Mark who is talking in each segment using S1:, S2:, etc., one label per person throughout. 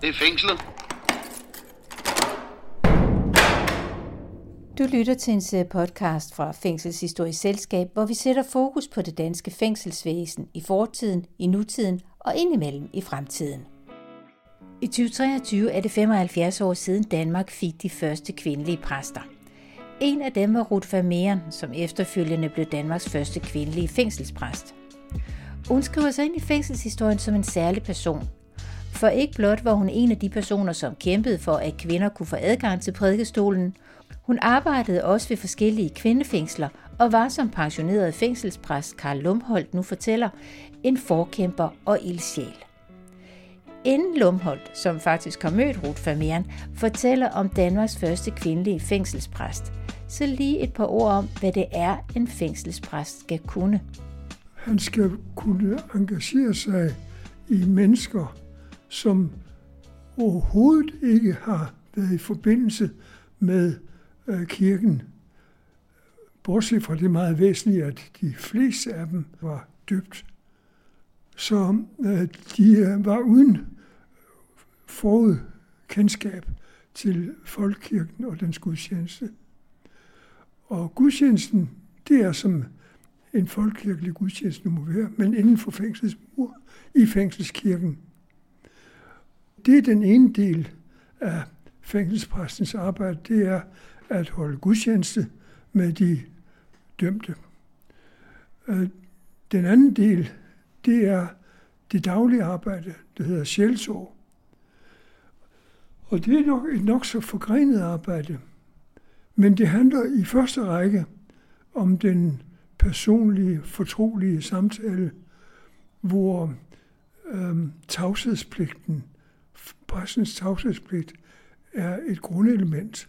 S1: Det er fængslet.
S2: Du lytter til en serie podcast fra Fængselshistorisk Selskab, hvor vi sætter fokus på det danske fængselsvæsen i fortiden, i nutiden og indimellem i fremtiden. I 2023 er det 75 år siden Danmark fik de første kvindelige præster. En af dem var Ruth Vermeeren, som efterfølgende blev Danmarks første kvindelige fængselspræst. Hun skriver sig ind i fængselshistorien som en særlig person. For ikke blot var hun en af de personer, som kæmpede for, at kvinder kunne få adgang til prædikestolen, hun arbejdede også ved forskellige kvindefængsler og var som pensioneret fængselspræst Karl Lumholdt nu fortæller, en forkæmper og ildsjæl. Inden Lumholdt, som faktisk har mødt Ruth Vermeeren, fortæller om Danmarks første kvindelige fængselspræst, så lige et par ord om, hvad det er, en fængselspræst skal kunne.
S3: Han skal kunne engagere sig i mennesker, som overhovedet ikke har været i forbindelse med øh, kirken. Bortset fra det meget væsentlige, at de fleste af dem var dybt. Så øh, de øh, var uden forudkendskab til folkekirken og dens gudstjeneste. Og gudstjenesten, det er som en folkekirkelig gudstjeneste må være, men inden for fængselsmur i fængselskirken. Det er den ene del af fængselspræstens arbejde, det er at holde gudstjeneste med de dømte. Øh, den anden del, det er det daglige arbejde, der hedder sjælsår. Og det er nok et nok så forgrenet arbejde. Men det handler i første række om den personlige, fortrolige samtale, hvor øhm, tavshedspligten, pressens tavshedspligt, er et grundelement.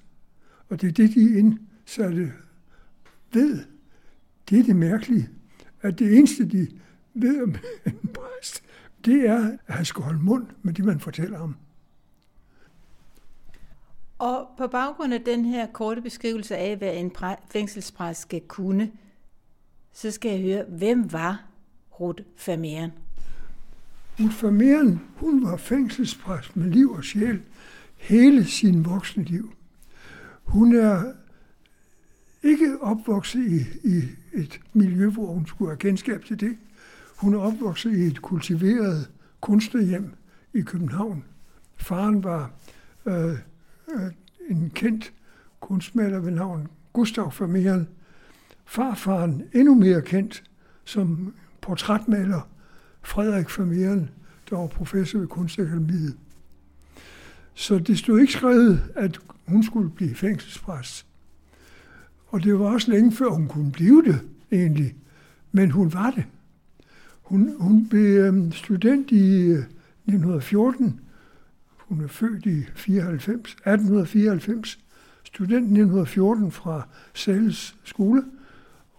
S3: Og det er det, de indsatte ved. Det er det mærkelige, at det eneste, de ved om en præst, det er, at han skal holde mund med det, man fortæller ham.
S2: Og på baggrund af den her korte beskrivelse af, hvad en fængselspræst skal kunne, så skal jeg høre, hvem var Ruth Vermeeren?
S3: Ruth hun var fængselspræst med liv og sjæl hele sin voksne liv. Hun er ikke opvokset i, i et miljø, hvor hun skulle have kendskab til det. Hun er opvokset i et kultiveret kunstnerhjem i København. Faren var øh, øh, en kendt kunstmaler ved navn Gustav Vermeeren. Farfaren endnu mere kendt som portrætmaler Frederik Vermeeren, der var professor ved Kunstakademiet. Så det stod ikke skrevet, at hun skulle blive fængselspræst. Og det var også længe før hun kunne blive det, egentlig. Men hun var det. Hun, hun blev øhm, student i øh, 1914. Hun er født i 94, 1894. Student 1914 fra Sales skole.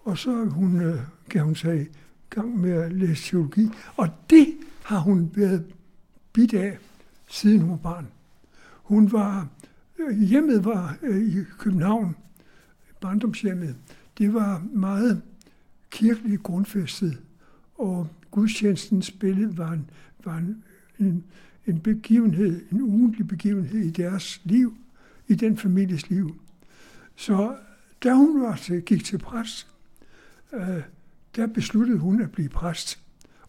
S3: Og så hun, øh, kan hun sige, gang med at læse teologi. Og det har hun været bidt af, siden hun var barn. Hun var, øh, hjemmet var øh, i København, barndomshjemmet. Det var meget kirkeligt grundfæstet, og gudstjenestens billede var en, var en, en, en begivenhed, en ugentlig begivenhed i deres liv, i den families liv. Så da hun var til, gik til præst, øh, der besluttede hun at blive præst.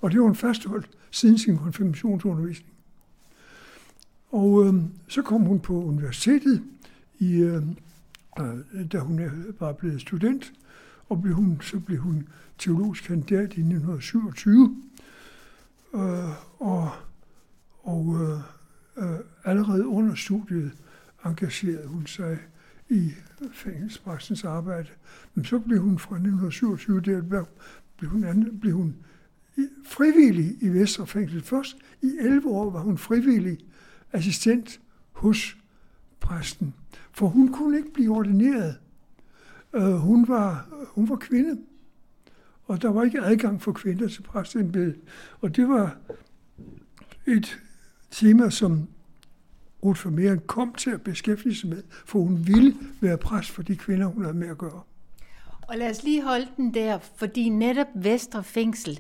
S3: Og det var hun fastholdt siden sin konfirmationsundervisning. Og øh, så kom hun på universitetet, i, øhm, øh, da hun øh, var blevet student, og blev hun, så blev hun teologisk kandidat i 1927. Øh, og og øh, øh, allerede under studiet engagerede hun sig i fængselspræstens arbejde. Men så blev hun fra 1927, der blev hun, blev hun frivillig i Vesterfængsel. Først i 11 år var hun frivillig assistent hos præsten. For hun kunne ikke blive ordineret. Uh, hun, var, hun var kvinde, og der var ikke adgang for kvinder til præstembedet. Og det var et tema, som Ruth Vermeeren kom til at beskæftige sig med, for hun ville være præst for de kvinder, hun havde med at gøre.
S2: Og lad os lige holde den der, fordi netop Vestre Fængsel,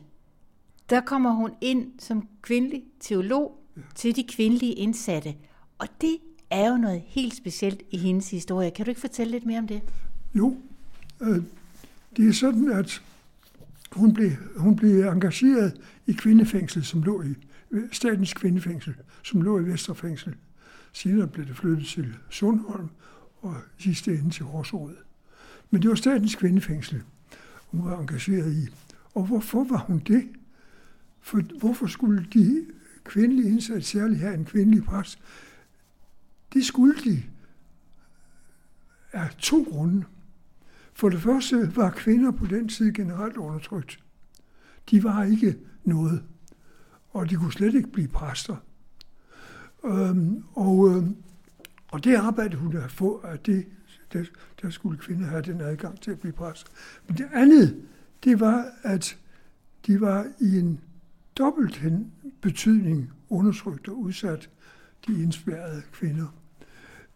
S2: der kommer hun ind som kvindelig teolog, ja. til de kvindelige indsatte. Og det er jo noget helt specielt i hendes historie. Kan du ikke fortælle lidt mere om det?
S3: Jo, øh, det er sådan, at hun blev, hun blev engageret i kvindefængsel, som lå i statens kvindefængsel, som lå i Vesterfængsel. Senere blev det flyttet til Sundholm og sidste ende til Horsrød. Men det var statens kvindefængsel, hun var engageret i. Og hvorfor var hun det? For hvorfor skulle de kvindelige indsatte særligt have en kvindelig præst? Det skulle de af to grunde. For det første var kvinder på den tid generelt undertrykt. De var ikke noget, og de kunne slet ikke blive præster. Øhm, og, øhm, og det arbejde, hun har få, at det, der, der skulle kvinder have den adgang til at blive præst. Men det andet, det var, at de var i en dobbelt betydning undertrykt og udsat, de indspærrede kvinder.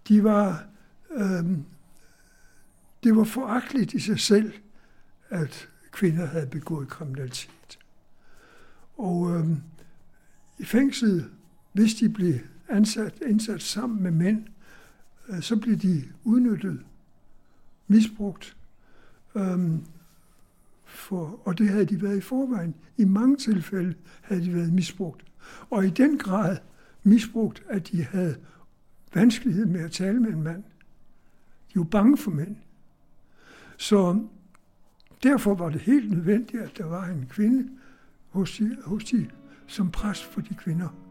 S3: De var, øhm, det var foragteligt i sig selv, at kvinder havde begået kriminalitet. Og øhm, i fængslet, hvis de blev ansat, indsat sammen med mænd, øh, så blev de udnyttet, misbrugt. Øhm, for, og det havde de været i forvejen. I mange tilfælde havde de været misbrugt. Og i den grad misbrugt, at de havde vanskelighed med at tale med en mand. De var bange for mænd. Så derfor var det helt nødvendigt, at der var en kvinde hos de, hos de, som præst for de kvinder.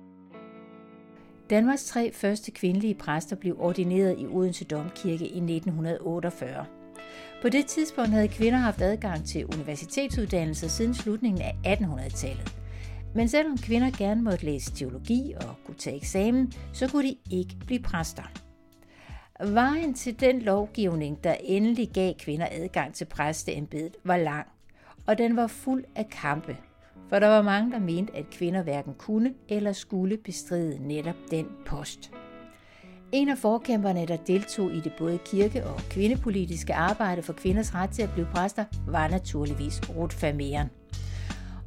S2: Danmarks tre første kvindelige præster blev ordineret i Odense Domkirke i 1948. På det tidspunkt havde kvinder haft adgang til universitetsuddannelser siden slutningen af 1800-tallet. Men selvom kvinder gerne måtte læse teologi og kunne tage eksamen, så kunne de ikke blive præster. Vejen til den lovgivning, der endelig gav kvinder adgang til præsteembedet, var lang, og den var fuld af kampe, for der var mange, der mente, at kvinder hverken kunne eller skulle bestride netop den post. En af forkæmperne, der deltog i det både kirke- og kvindepolitiske arbejde for kvinders ret til at blive præster, var naturligvis Ruth Vermeeren.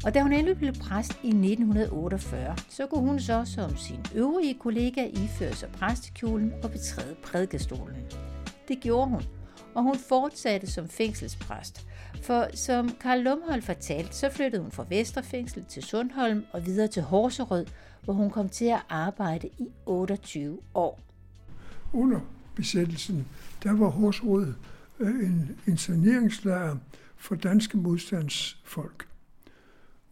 S2: Og da hun endelig blev præst i 1948, så kunne hun så som sin øvrige kollega iføre sig præstekjolen og betræde prædikestolen. Det gjorde hun, og hun fortsatte som fængselspræst. For som Karl Lumholdt fortalte, så flyttede hun fra Vesterfængsel til Sundholm og videre til Horserød, hvor hun kom til at arbejde i 28 år.
S3: Under besættelsen, der var Horserød øh, en, interneringslejr for danske modstandsfolk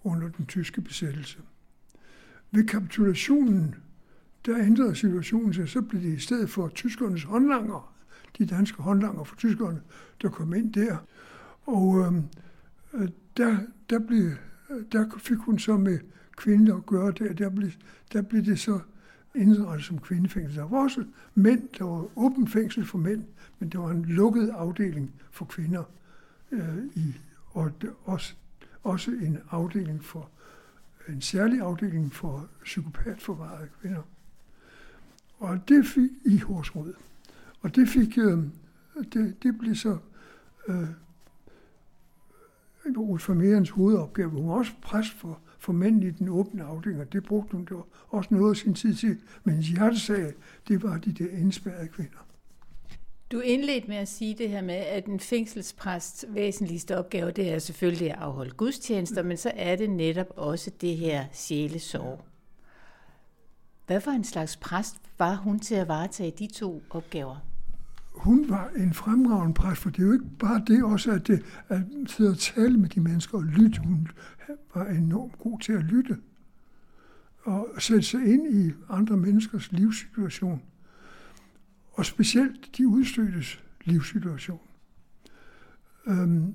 S3: under den tyske besættelse. Ved kapitulationen, der ændrede situationen sig, så blev det i stedet for tyskernes håndlanger, de danske håndlanger for tyskerne, der kom ind der. Og øh, der, der, blev, der fik hun så med kvinder at gøre det, der blev, der blev det så indrettet som kvindefængsel. Der var også mænd, der var åbent fængsel for mænd, men der var en lukket afdeling for kvinder øh, i, og også også en afdeling for en særlig afdeling for psykopatforvarede kvinder. Og det fik i Horsrud. Og det fik, øh, det, det blev så øh, Ruth Vermeerens hovedopgave. Hun var også præst for, for mænd i den åbne afdeling, og det brugte hun det også noget af sin tid til. Men hjertesag, det var de der indspærrede kvinder.
S2: Du indledte med at sige det her med, at en fængselspræsts væsentligste opgave, det er selvfølgelig at afholde gudstjenester, men så er det netop også det her sjælesorg. Hvad for en slags præst var hun til at varetage de to opgaver?
S3: Hun var en fremragende præst, for det er jo ikke bare det også, at, det, at sidde og tale med de mennesker og lytte. Hun var enormt god til at lytte og sætte sig ind i andre menneskers livssituation og specielt de udstødtes livssituation. Øhm,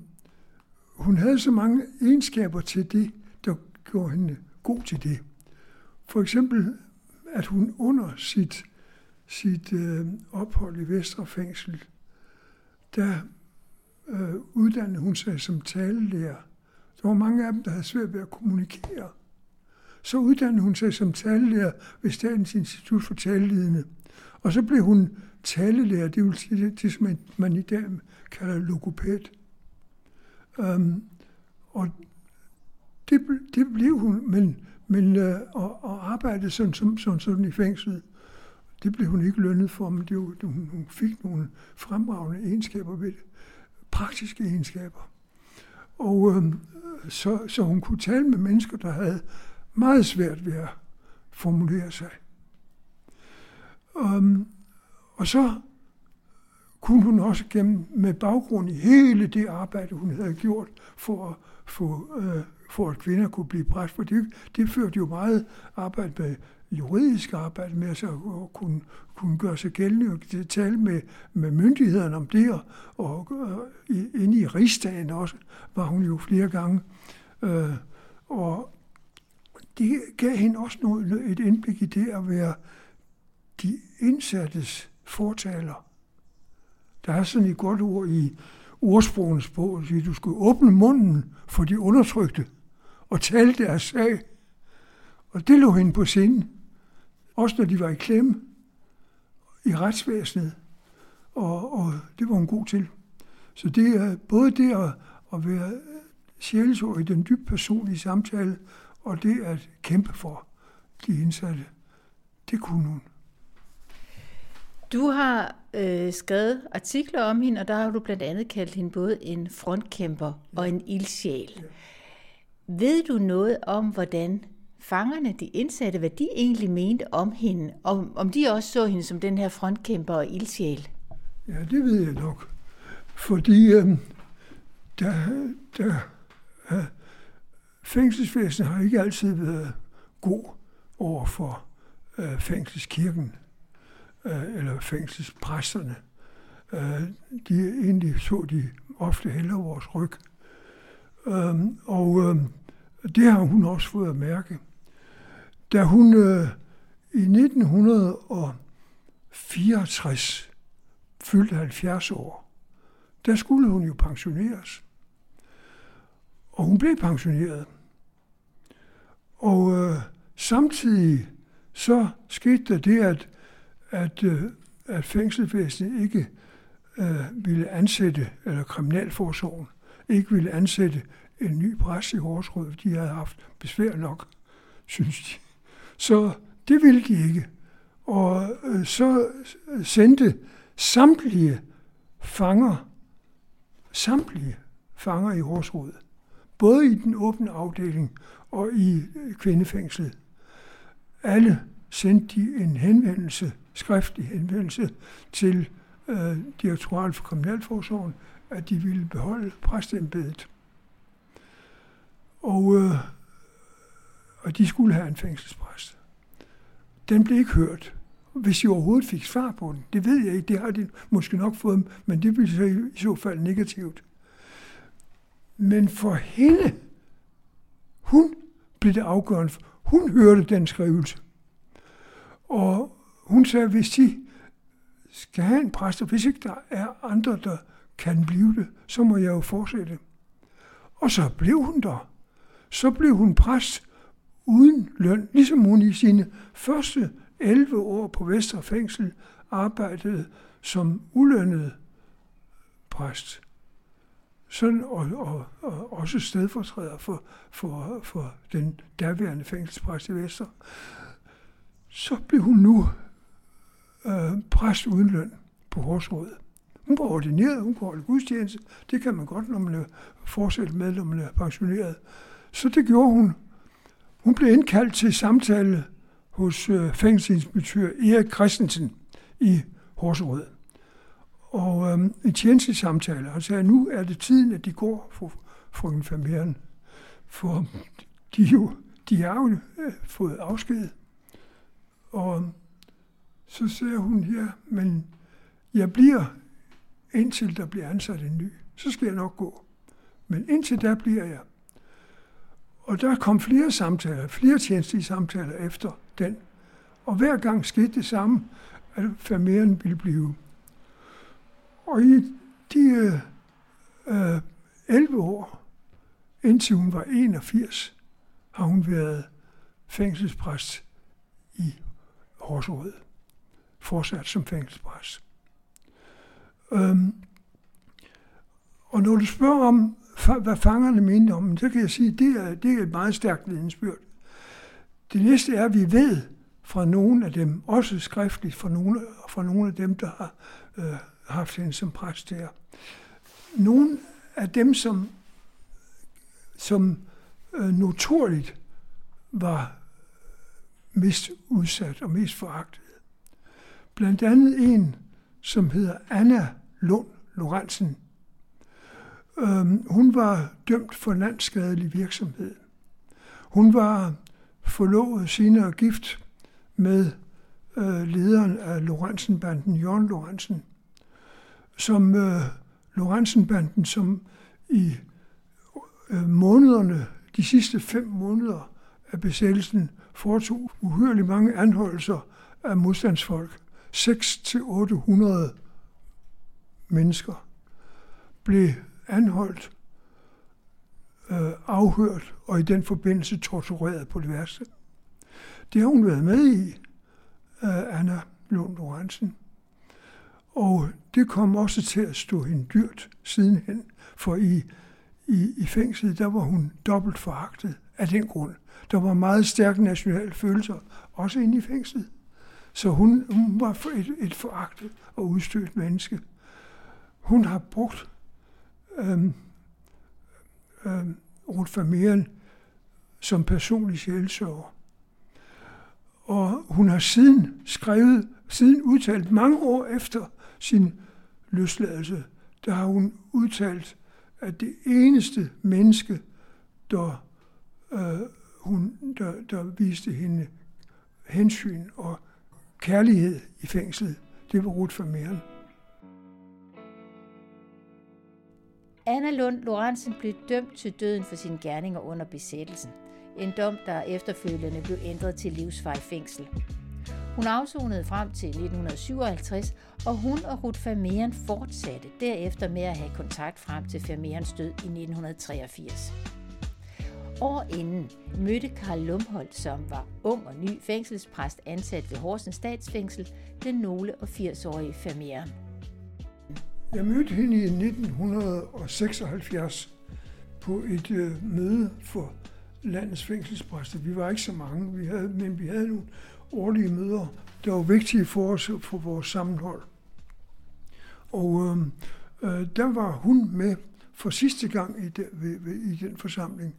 S3: hun havde så mange egenskaber til det, der gjorde hende god til det. For eksempel, at hun under sit, sit øh, ophold i Vestre Fængsel, der øh, uddannede hun sig som talelærer. Der var mange af dem, der havde svært ved at kommunikere. Så uddannede hun sig som talelærer ved Statens Institut for Talelidende. Og så blev hun talelærer, det vil sige det, det som man i dag kalder logopæd. Um, øhm, og det, det blev hun, men, men øh, og, og arbejdede sådan, sådan, sådan, sådan i fængslet. Det blev hun ikke lønnet for, men det, hun, hun fik nogle fremragende egenskaber ved det. Praktiske egenskaber. Og øh, så, så hun kunne tale med mennesker, der havde meget svært ved at formulere sig. Um, og så kunne hun også gennem med baggrund i hele det arbejde, hun havde gjort for at få øh, for at kvinder kunne blive præst, for det, det førte jo meget arbejde med juridisk arbejde med at kunne, kunne gøre sig gældende og tale med, med myndighederne om det, og, og og inde i rigsdagen også var hun jo flere gange. Øh, og det gav hende også noget, et indblik i det at være de indsattes fortaler. Der er sådan et godt ord i ordsprogenes bog, at du skal åbne munden for de undertrykte og tale deres sag. Og det lå hende på sinde. Også når de var i klemme i retsvæsenet. Og, og det var hun god til. Så det er både det at, at være sjælesord i den dybt personlige samtale, og det at kæmpe for de indsatte, det kunne hun.
S2: Du har øh, skrevet artikler om hende, og der har du blandt andet kaldt hende både en frontkæmper og en ildsjæl. Ja. Ved du noget om, hvordan fangerne, de indsatte, hvad de egentlig mente om hende? Om, om de også så hende som den her frontkæmper og ildsjæl?
S3: Ja, det ved jeg nok. Fordi øh, der, der, øh, fængselsvæsenet har ikke altid været god over for øh, fængselskirken øh, eller fængselspræsterne. Øh, de egentlig så de ofte hellere vores ryg. Øh, og øh, det har hun også fået at mærke. Da hun øh, i 1964 fyldte 70 år, der skulle hun jo pensioneres. Og hun blev pensioneret. Og øh, samtidig så skete der det, at, at, øh, at fængselsvæsenet ikke øh, ville ansætte, eller kriminalforsorgen ikke ville ansætte en ny præst i Horsrød. De havde haft besvær nok, synes de. Så det ville de ikke. Og øh, så øh, sendte samtlige fanger, samtlige fanger i Horsrød, både i den åbne afdeling og i øh, kvindefængslet, alle sendte de en henvendelse, skriftlig henvendelse til øh, Direktoratet for Kriminalforsorgen, at de ville beholde præstembedet. Og, øh, og de skulle have en fængselspræst. Den blev ikke hørt. Hvis de overhovedet fik svar på den, det ved jeg ikke, det har de måske nok fået, men det blev så i så fald negativt. Men for hende, hun blev det afgørende. Hun hørte den skrivelse. Og hun sagde, hvis de skal have en præst, og hvis ikke der er andre, der kan blive det, så må jeg jo fortsætte. Og så blev hun der. Så blev hun præst uden løn, ligesom hun i sine første 11 år på Vestre Fængsel arbejdede som ulønnet præst. Sådan, og, og, og også stedfortræder for, for, for den daværende fængselspræst i Vester. Så blev hun nu øh, præst uden løn på Horsråd. Hun var ordineret, hun kunne holde gudstjeneste. Det kan man godt, når man er fortsat med, når man er pensioneret. Så det gjorde hun. Hun blev indkaldt til samtale hos øh, fængselsinspektør Erik Christensen i Horserød. Og øh, en tjenestesamtale. Han sagde, nu er det tiden, at de går fru, frøken Fameren. For de, jo, de har jo øh, fået afsked. Og øh, så sagde hun, ja, men jeg bliver indtil der bliver ansat en ny. Så skal jeg nok gå. Men indtil der bliver jeg. Og der kom flere samtaler, flere tjenestlige samtaler efter den. Og hver gang skete det samme, at familien ville blive. Og i de øh, øh 11 år, indtil hun var 81, har hun været fængselspræst i Horsrød. Fortsat som fængselspræst. Øhm, og når du spørger om hvad fangerne mente om dem, så kan jeg sige, at det er, det er et meget stærkt vidensbyrd. Det næste er, at vi ved fra nogle af dem, også skriftligt fra nogle, fra nogle af dem, der har øh, haft hende som præst her. Nogle af dem, som, som øh, notorligt var mest udsat og mest foragtet. Blandt andet en, som hedder Anna Lund Lorentzen. Øhm, hun var dømt for landskadelig virksomhed. Hun var forlovet senere gift med øh, lederen af Lorentzen-banden, Jørgen Lorentzen, som øh, Lorentzen-banden, som i øh, månederne, de sidste fem måneder af besættelsen, foretog uhyrligt mange anholdelser af modstandsfolk. 6-800 mennesker blev anholdt, øh, afhørt og i den forbindelse tortureret på det værste. Det har hun været med i, øh, Anna Lund Lorentzen. Og det kom også til at stå hende dyrt sidenhen, for i, i, i fængslet, der var hun dobbelt foragtet af den grund. Der var meget stærke nationale følelser, også inde i fængslet. Så hun, hun var et, et foragtet og udstødt menneske. Hun har brugt øhm, øhm, Ruth Vermeeren som personlig sjælsorger. Og hun har siden skrevet, siden udtalt mange år efter sin løsladelse, der har hun udtalt, at det eneste menneske, der, øh, hun, der, der viste hende hensyn og kærlighed i fængslet, det var Ruth Vermeeren.
S2: Anna Lund Lorentzen blev dømt til døden for sine gerninger under besættelsen. En dom, der efterfølgende blev ændret til livsvarig fængsel. Hun afsonede frem til 1957, og hun og Ruth Vermeeren fortsatte derefter med at have kontakt frem til Vermeerens død i 1983. År inden mødte Karl Lumholdt, som var ung og ny fængselspræst ansat ved Horsens statsfængsel, den nogle og 80-årige Vermeeren.
S3: Jeg mødte hende i 1976 på et øh, møde for landets fængselspræster. Vi var ikke så mange, vi havde, men vi havde nogle årlige møder, der var vigtige for os for vores sammenhold. Og øh, øh, der var hun med for sidste gang i, de, ved, ved, i den forsamling,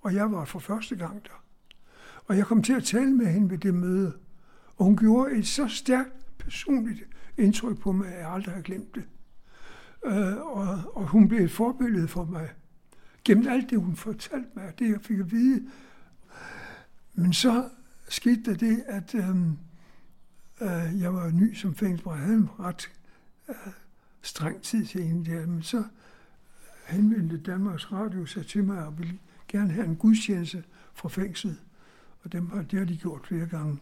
S3: og jeg var for første gang der. Og jeg kom til at tale med hende ved det møde, og hun gjorde et så stærkt personligt indtryk på mig, at jeg aldrig har glemt det. Øh, og, og hun blev et forbillede for mig. Gennem alt det, hun fortalte mig, det jeg fik at vide. Men så skete der det, at øh, øh, jeg var ny som fængselsbrug. Jeg havde en ret øh, streng tid til en der. Men så henvendte Danmarks Radio sig til mig og ville gerne have en gudstjeneste fra fængslet. Og dem har, det har de gjort flere gange.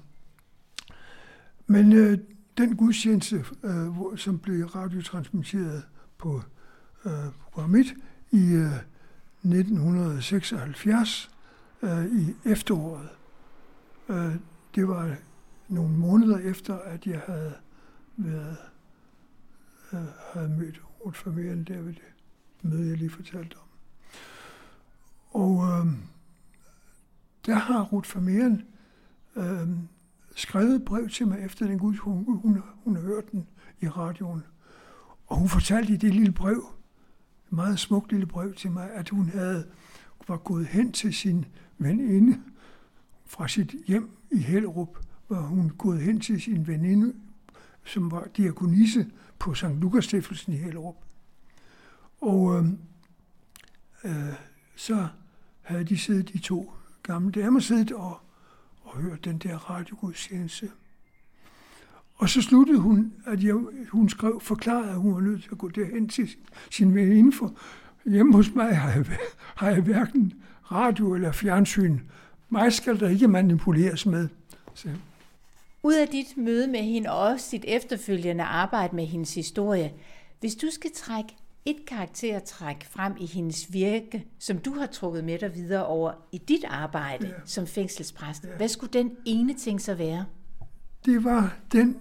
S3: Men øh, den gudstjeneste, øh, hvor, som blev radiotransmitteret på øh, programmet i øh, 1976 øh, i efteråret. Øh, det var nogle måneder efter, at jeg havde været øh, havde mødt Ruth Vermeeren der ved det møde, jeg lige fortalte om. Og øh, der har Ruth Vermeeren øh, skrevet brev til mig efter den gud, hun, hun, hun har den i radioen. Og hun fortalte i det lille brev, et meget smukt lille brev til mig, at hun havde var gået hen til sin veninde fra sit hjem i Hellerup, var hun gået hen til sin veninde, som var diakonisse på St. Lukas Stiftelsen i Hellerup. Og øh, øh, så havde de siddet, de to gamle damer, siddet og, og hørt den der radiogudstjeneste. Og så sluttede hun, at jeg, hun skrev, forklarede, at hun var nødt til at gå derhen til sin, sin veninde, for hjemme hos mig har jeg, har jeg hverken radio eller fjernsyn. Mig skal der ikke manipuleres med. Så.
S2: Ud af dit møde med hende og også dit efterfølgende arbejde med hendes historie, hvis du skal trække et karaktertræk frem i hendes virke, som du har trukket med dig videre over i dit arbejde ja. som fængselspræst, ja. hvad skulle den ene ting så være?
S3: Det var den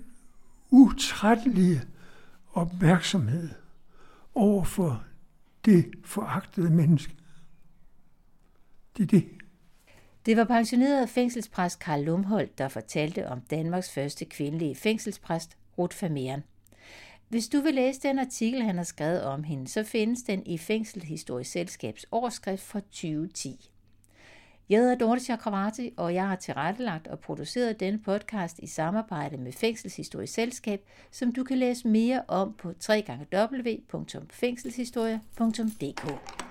S3: utrættelige opmærksomhed over for det foragtede menneske. Det er det.
S2: Det var pensioneret fængselspræst Karl Lumholdt, der fortalte om Danmarks første kvindelige fængselspræst, Ruth Vermeeren. Hvis du vil læse den artikel, han har skrevet om hende, så findes den i Fængselhistorisk Selskabs årskrift fra 2010. Jeg hedder Dorte Chakravarti, og jeg har tilrettelagt og produceret denne podcast i samarbejde med Fængselshistorisk Selskab, som du kan læse mere om på www.fængselshistorie.dk.